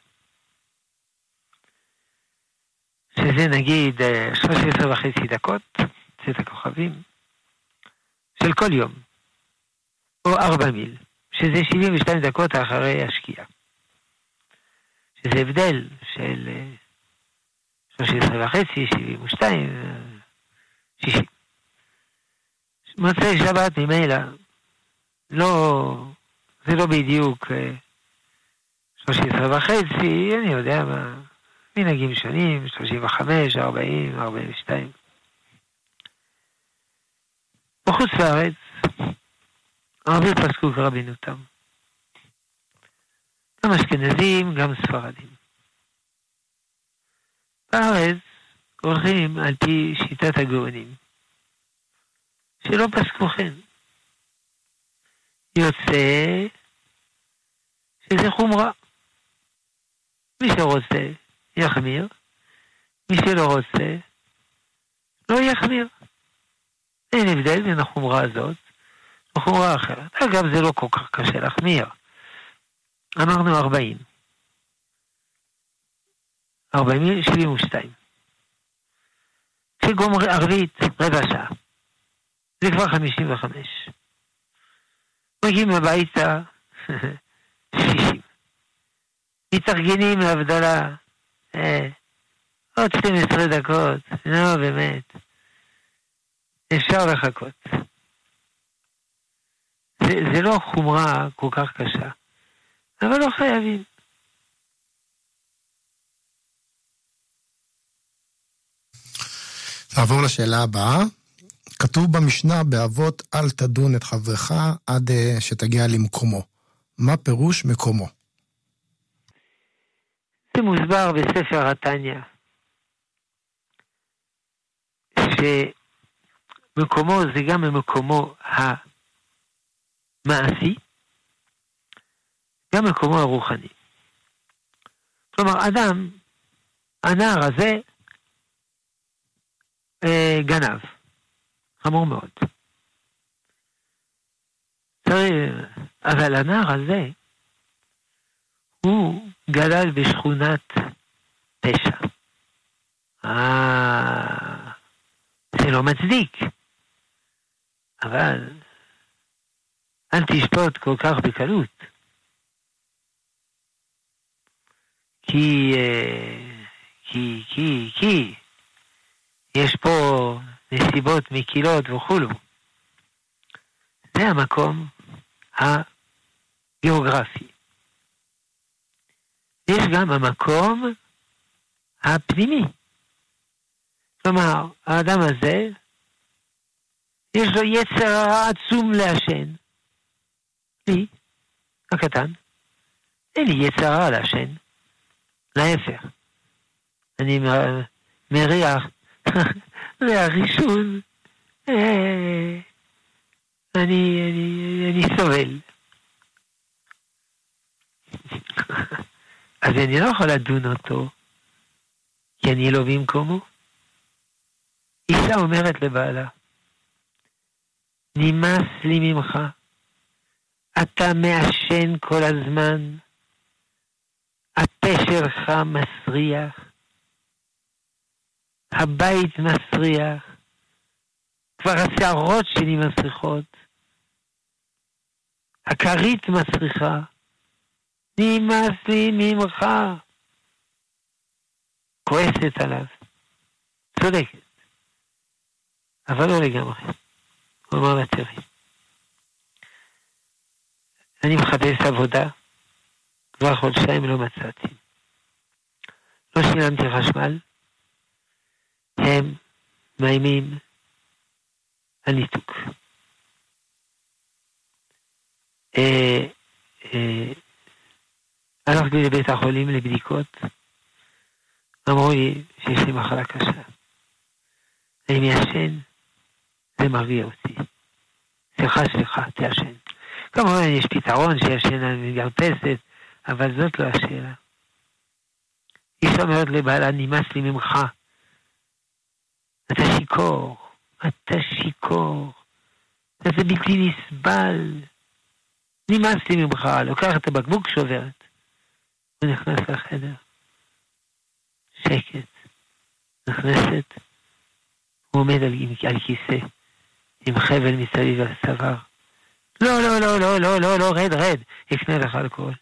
שזה נגיד 13 אה, וחצי דקות, צאת הכוכבים, של כל יום, או ארבע מיל, שזה 72 דקות אחרי השקיעה. שזה הבדל של 13 אה, וחצי, 72, 60. מוצאי שבת ממילא, לא, זה לא בדיוק 13 אה, וחצי, אני יודע מה, מנהגים שונים, 35, 40, 42. בחוץ לארץ, הרבה פסקו כרבינותם. גם אשכנזים, גם ספרדים. בארץ הולכים על פי שיטת הגאונים, שלא פסקו כן. יוצא שזה חומרה. מי שרוצה, יחמיר, מי שלא רוצה, לא יחמיר. אין הבדל בין החומרה הזאת לחומרה אחרת. אגב, זה לא כל כך קשה להחמיר. אמרנו 40. 40, 72. כשגומר ערבית, רבע שעה. זה כבר 55. מגיעים הביתה, 60. מתארגנים להבדלה, אה, עוד 12 דקות, נו באמת. אפשר לחכות. זה, זה לא חומרה כל כך קשה. אבל לא חייבים. נעבור לשאלה הבאה. כתוב במשנה באבות אל תדון את חברך עד אה, שתגיע למקומו. מה פירוש מקומו? זה מוסבר בספר התניא, שמקומו זה גם מקומו המעשי, גם מקומו הרוחני. כלומר, אדם, הנער הזה, אה, גנב. חמור מאוד. אבל הנער הזה, הוא גדל בשכונת פשע. אה, זה לא מצדיק. אבל אל תשפוט כל כך בקלות. כי, אה, כי, כי, כי, יש פה נסיבות מקילות וכולו. זה המקום הגיאוגרפי. יש גם המקום הפנימי. כלומר, האדם הזה, יש לו יצר עצום לעשן. לי, הקטן, אין לי יצר לעשן. להפך. אני מריח, ריח עישון, אה, אני, אני, אני סובל. אז אני לא יכול לדון אותו, כי אני לא במקומו. אישה אומרת לבעלה, נמאס לי ממך, אתה מעשן כל הזמן, הפה שלך מסריח, הבית מסריח, כבר השערות שלי מסריחות, הכרית מסריחה, נמאס לי ממך. כועסת עליו, צודקת, אבל לא לגמרי. הוא אמר לה, תראי, אני מחפש עבודה, כבר חודשיים לא מצאתי. לא שילמתי חשמל, הם מאיימים על ניתוק. אה, אה, הלכתי לבית החולים לבדיקות, אמרו לי שיש לי מחלה קשה. אני מעשן, זה מרגיע אותי. סליחה, סליחה, תעשן. כמובן יש פתרון שישן על מגרפסת, אבל זאת לא השאלה. איש אומרת לבעלה, נמאס לי ממך. אתה שיכור, אתה שיכור, זה בלתי נסבל. נמאס לי ממך, לוקח את הבקבוק שוברת. הוא נכנס לחדר. שקט. נכנסת, הוא עומד על, על כיסא, עם חבל מסביב הצוואר. לא, לא, לא, לא, לא, לא, לא, רד, רד, יקנה לך אלכוהול.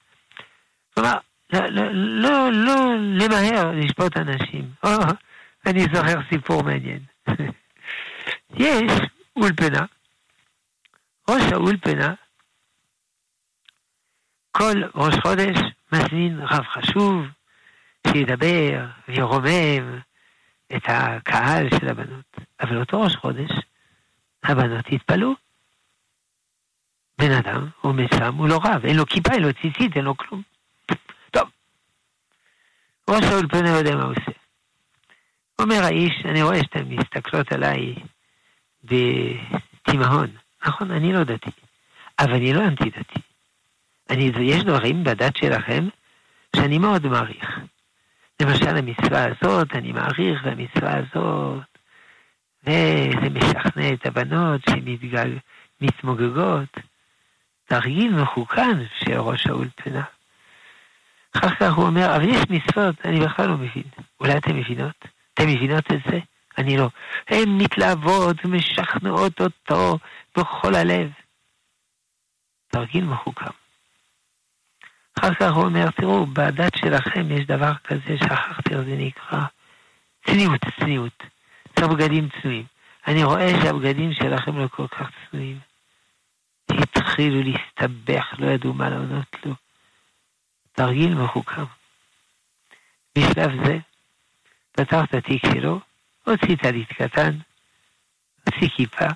כלומר, לא, לא, לא, לא למהר לשפוט אנשים. או, אני זוכר סיפור מעניין. יש אולפנה, ראש האולפנה, כל ראש חודש מזמין רב חשוב שידבר וירומם את הקהל של הבנות. אבל אותו ראש חודש, הבנות התפלאו. בן אדם עומד שם, הוא לא רב, אין לו כיפה, אין לו ציצית, אין לו כלום. טוב, ראש האולפנה יודע מה הוא עושה. אומר האיש, אני רואה שאתן מסתכלות עליי בתימהון. נכון, אני לא דתי, אבל אני לא אנטי דתי. אני, יש דברים בדת שלכם שאני מאוד מעריך. למשל, המצווה הזאת, אני מעריך במצווה הזאת, וזה משכנע את הבנות שמתמוגגות. תרגיל מחוכן של ראש האולפנה. אחר כך הוא אומר, אבל יש מצוות, אני בכלל לא מבין. אולי אתן מבינות? אתן מבינות את זה? אני לא. הן מתלהבות ומשכנעות אותו בכל הלב. תרגיל מחוכם. אחר כך הוא אומר, תראו, בדת שלכם יש דבר כזה, שכחתי איך זה נקרא, צניעות, צניעות. צריך בגדים צנועים. אני רואה שהבגדים שלכם לא כל כך צנועים. התחילו להסתבך, לא ידעו מה לענות לו. תרגיל מחוכם. בשלב זה, פתח את התיק שלו, הוציא טלית קטן, הוציא כיפה,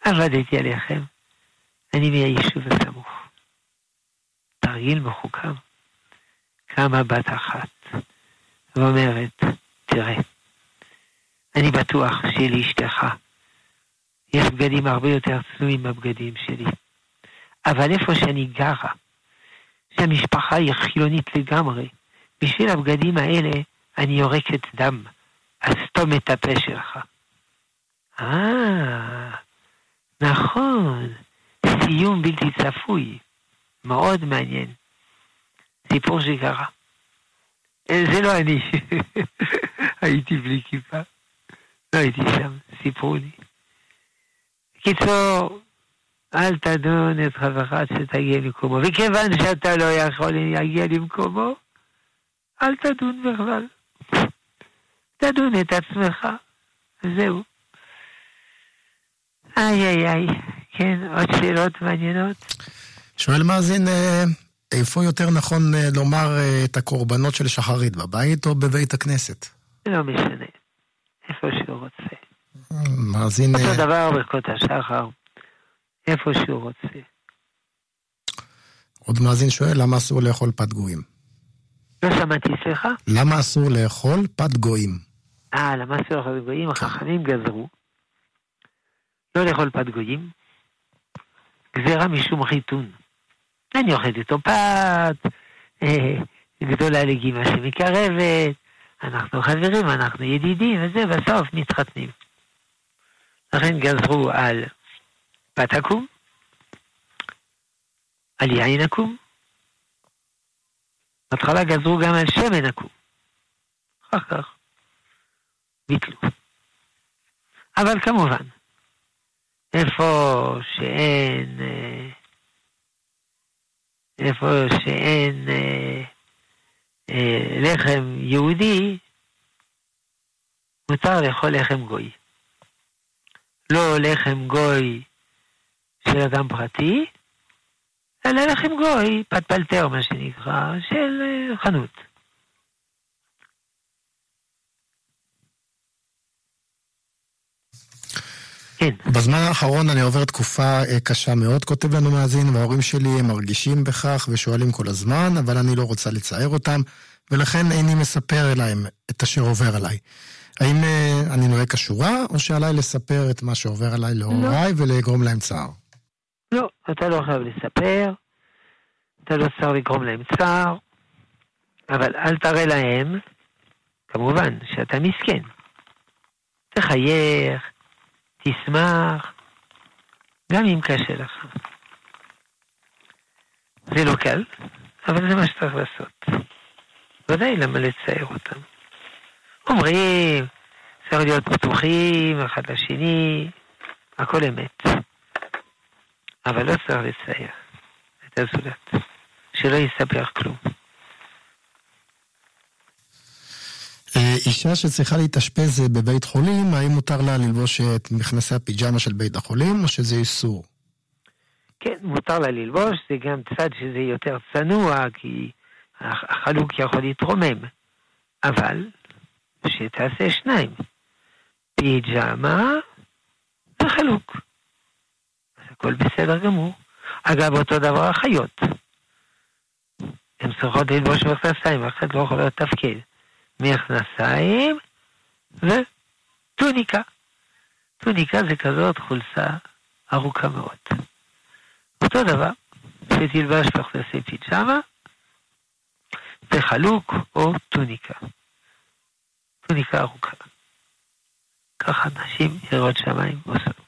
עבדתי עליכם, אני מהיישוב הסמוך. תרגיל מחוכם. קמה בת אחת ואומרת, תראה, אני בטוח שלאשתך יש בגדים הרבה יותר צנועים מהבגדים שלי. אבל איפה שאני גרה, שהמשפחה היא חילונית לגמרי, בשביל הבגדים האלה אני יורקת דם, אז סתום את הפה שלך. אה, נכון, סיום בלתי צפוי, מאוד מעניין. סיפור שקרה. אה, זה לא אני, הייתי בלי כיפה, לא הייתי שם, סיפרו לי. קיצור, אל תדון את חברך שתגיע למקומו. וכיוון שאתה לא יכול להגיע למקומו, אל תדון בכלל. תדון את עצמך, זהו. איי איי איי, כן, עוד שאלות מעניינות? שואל מאזין, אה, איפה יותר נכון אה, לומר אה, את הקורבנות של שחרית, בבית או בבית הכנסת? לא משנה, איפה שהוא רוצה. מאזין... אותו דבר ברכות השחר, איפה שהוא רוצה. עוד מאזין שואל, למה אסור לאכול פת גויים? לא שמעתי, סליחה? למה אסור לאכול פת גויים? אה, למה אסור לאכול פת גויים? החכמים גזרו לא לאכול פת גויים, גזירה משום חיתון. אני אוכלת איתו פת, אה, גדולה לגימה שמקרבת, אנחנו חברים, אנחנו ידידים, וזה, בסוף מתחתנים. לכן גזרו על פת עקום, על יין עקום, בהתחלה גזרו גם על שמן עקום. אחר כך ביטלו. אבל כמובן, איפה שאין, אה, איפה שאין אה, אה, לחם יהודי, מותר לאכול לחם גוי. לא לחם גוי של אדם פרטי, אלא לחם גוי, פלפלתר מה שנקרא, של אה, חנות. כן. בזמן האחרון אני עובר תקופה אה, קשה מאוד, כותב לנו מאזין, וההורים שלי הם מרגישים בכך ושואלים כל הזמן, אבל אני לא רוצה לצער אותם, ולכן איני מספר להם את אשר עובר עליי. האם אה, אני נוהג כשורה, או שעליי לספר את מה שעובר עליי להוריי לא. ולגרום להם צער? לא, אתה לא חייב לספר, אתה לא צריך לגרום להם צער, אבל אל תראה להם, כמובן, שאתה מסכן. תחייך, תשמח, גם אם קשה לך. זה לא קל, אבל זה מה שצריך לעשות. ודאי למה לצייר אותם. אומרים, צריך להיות פתוחים אחד לשני, הכל אמת. אבל לא צריך לצייר את הזולת, שלא יספר כלום. אה, אישה שצריכה להתאשפז בבית חולים, האם מותר לה ללבוש את מכנסי הפיג'מה של בית החולים, או שזה איסור? כן, מותר לה ללבוש, זה גם צד שזה יותר צנוע, כי החלוק יכול להתרומם. אבל, שתעשה שניים. פיג'מה וחלוק. הכל בסדר גמור. אגב, אותו דבר החיות. הן צריכות ללבוש מכנסיים, אחת לא יכולה לתפקד. מכנסיים וטוניקה. טוניקה זה כזאת חולצה ארוכה מאוד. אותו דבר, שתלבש מכנסי פיג'מה וחלוק או טוניקה. טוניקה ארוכה. ככה נשים יראות שמיים עושות.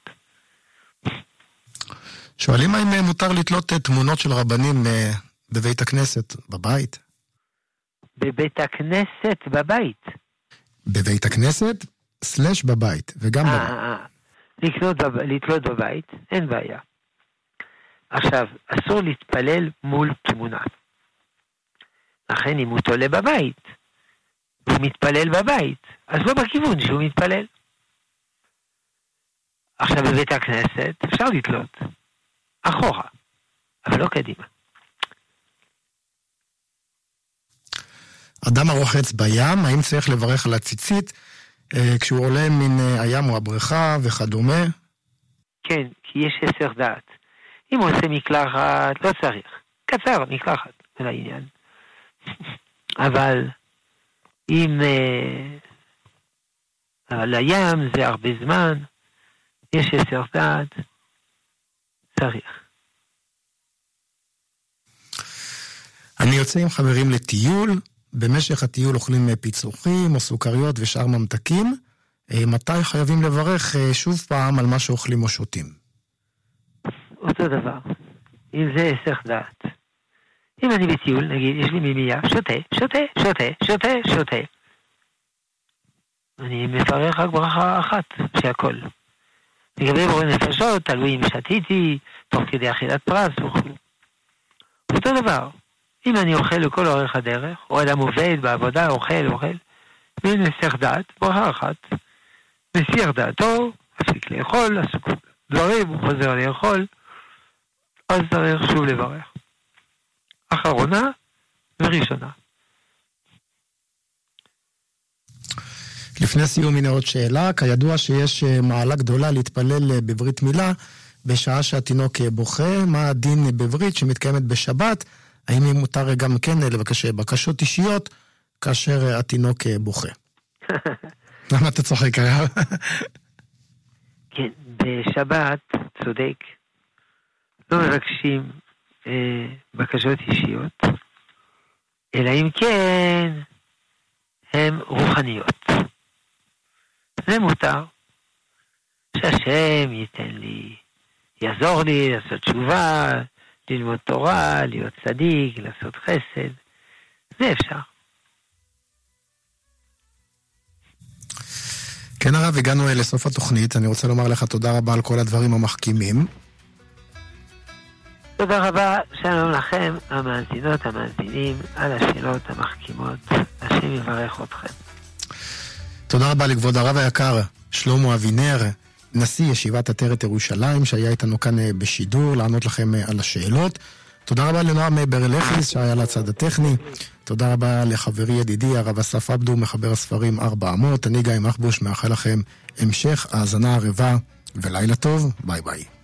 שואלים האם מותר לתלות תמונות של רבנים אה, בבית הכנסת, בבית? בבית הכנסת בבית. בבית הכנסת, סלש בבית, וגם אה, בבית. אה, אה. בב- לתלות בבית, אין בעיה. עכשיו, אסור להתפלל מול תמונה. לכן אם הוא תולה בבית, הוא מתפלל בבית, אז לא בכיוון שהוא מתפלל. עכשיו בבית הכנסת אפשר לתלות אחורה, אבל לא קדימה. אדם הרוחץ בים, האם צריך לברך על הציצית אה, כשהוא עולה מן אה, הים או הבריכה וכדומה? כן, כי יש הסר דעת. אם הוא עושה מקלחת, לא צריך. קצר, מקלחת, זה לעניין. אבל אם... אה, אבל לים זה הרבה זמן, יש הסר דעת, צריך. אני יוצא עם חברים לטיול, במשך הטיול אוכלים אה, פיצוחים או סוכריות ושאר ממתקים. אה, מתי חייבים לברך אה, שוב פעם על מה שאוכלים או שותים? אותו דבר. אם זה הסך דעת. אם אני בטיול, נגיד, יש לי מימייה, שותה, שותה, שותה, שותה, שותה. אני מברך רק ברכה אחת, שהכל. לגבי בורא נפשות, תלוי אם שתיתי, תוך כדי אכילת פרס וכו'. אותו דבר. אם אני אוכל לכל אורך הדרך, או אדם עובד בעבודה, אוכל, אוכל, ואין הסך דעת, ברכה אחת. מסיח דעתו, מפסיק לאכול, עסוק דברים, הוא חוזר לאכול, אז צריך שוב לברך. אחרונה וראשונה. לפני סיום הנה עוד שאלה, כידוע שיש אה, מעלה גדולה להתפלל אה, בברית מילה בשעה שהתינוק אה, בוכה, מה הדין בברית שמתקיימת בשבת? האם מותר גם כן לבקש בקשות אישיות כאשר התינוק בוכה? למה אתה צוחק? כן, בשבת, צודק, לא מבקשים אה, בקשות אישיות, אלא אם כן הן רוחניות. זה מותר. שהשם ייתן לי, יעזור לי לעשות תשובה, ללמוד תורה, להיות צדיק, לעשות חסד. זה אפשר. כן הרב, הגענו אה, לסוף התוכנית, אני רוצה לומר לך תודה רבה על כל הדברים המחכימים. תודה רבה, שלום לכם, המאזינות, המאזינים, על השאלות המחכימות. השם יברך אתכם. תודה רבה לכבוד הרב היקר, שלמה אבינר, נשיא ישיבת עטרת ירושלים, שהיה איתנו כאן אה, בשידור, לענות לכם אה, על השאלות. תודה רבה לנועם אה, ברלכיס, שהיה לצד הטכני. תודה רבה לחברי ידידי, הרב אסף עבדו, מחבר הספרים ארבע אמות. אני גיא מחבוש, מאחל לכם המשך האזנה ערבה ולילה טוב. ביי ביי.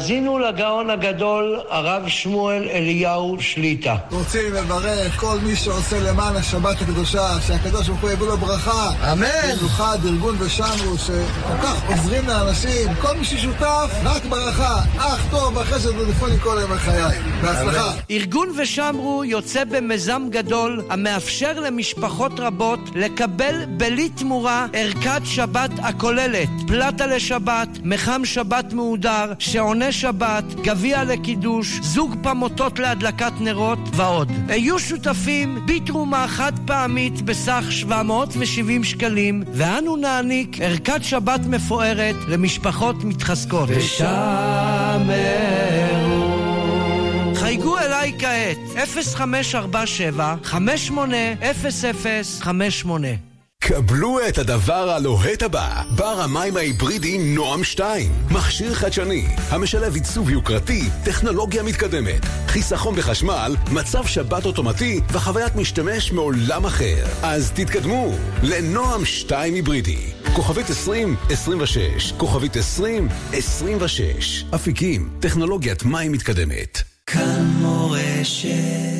האזינו לגאון הגדול, הרב שמואל אליהו שליטה. רוצים לברך כל מי שעושה למען השבת הקדושה, שהקדוש ברוך הוא יביא לו ברכה. אמן. במיוחד ארגון ושמרו, שכל כך עוזרים לאנשים, כל מי ששותף, רק ברכה. אך טוב, אחרי זה טלפונים כל יום בחיי. בהצלחה. ארגון ושמרו יוצא במיזם גדול, המאפשר למשפחות רבות לקבל בלי תמורה ערכת שבת הכוללת פלטה לשבת, מחם שבת מהודר, שבת, גביע לקידוש, זוג פמוטות להדלקת נרות ועוד. היו שותפים בתרומה חד פעמית בסך 770 שקלים, ואנו נעניק ערכת שבת מפוארת למשפחות מתחזקות. ושמרו חייגו אליי כעת, 0547 580058 קבלו את הדבר הלוהט הבא, בר המים ההיברידי נועם 2. מכשיר חדשני, המשלב עיצוב יוקרתי, טכנולוגיה מתקדמת, חיסכון בחשמל, מצב שבת אוטומטי וחוויית משתמש מעולם אחר. אז תתקדמו לנועם 2 היברידי. כוכבית 2026, כוכבית 2026. אפיקים, טכנולוגיית מים מתקדמת. כאן מורשת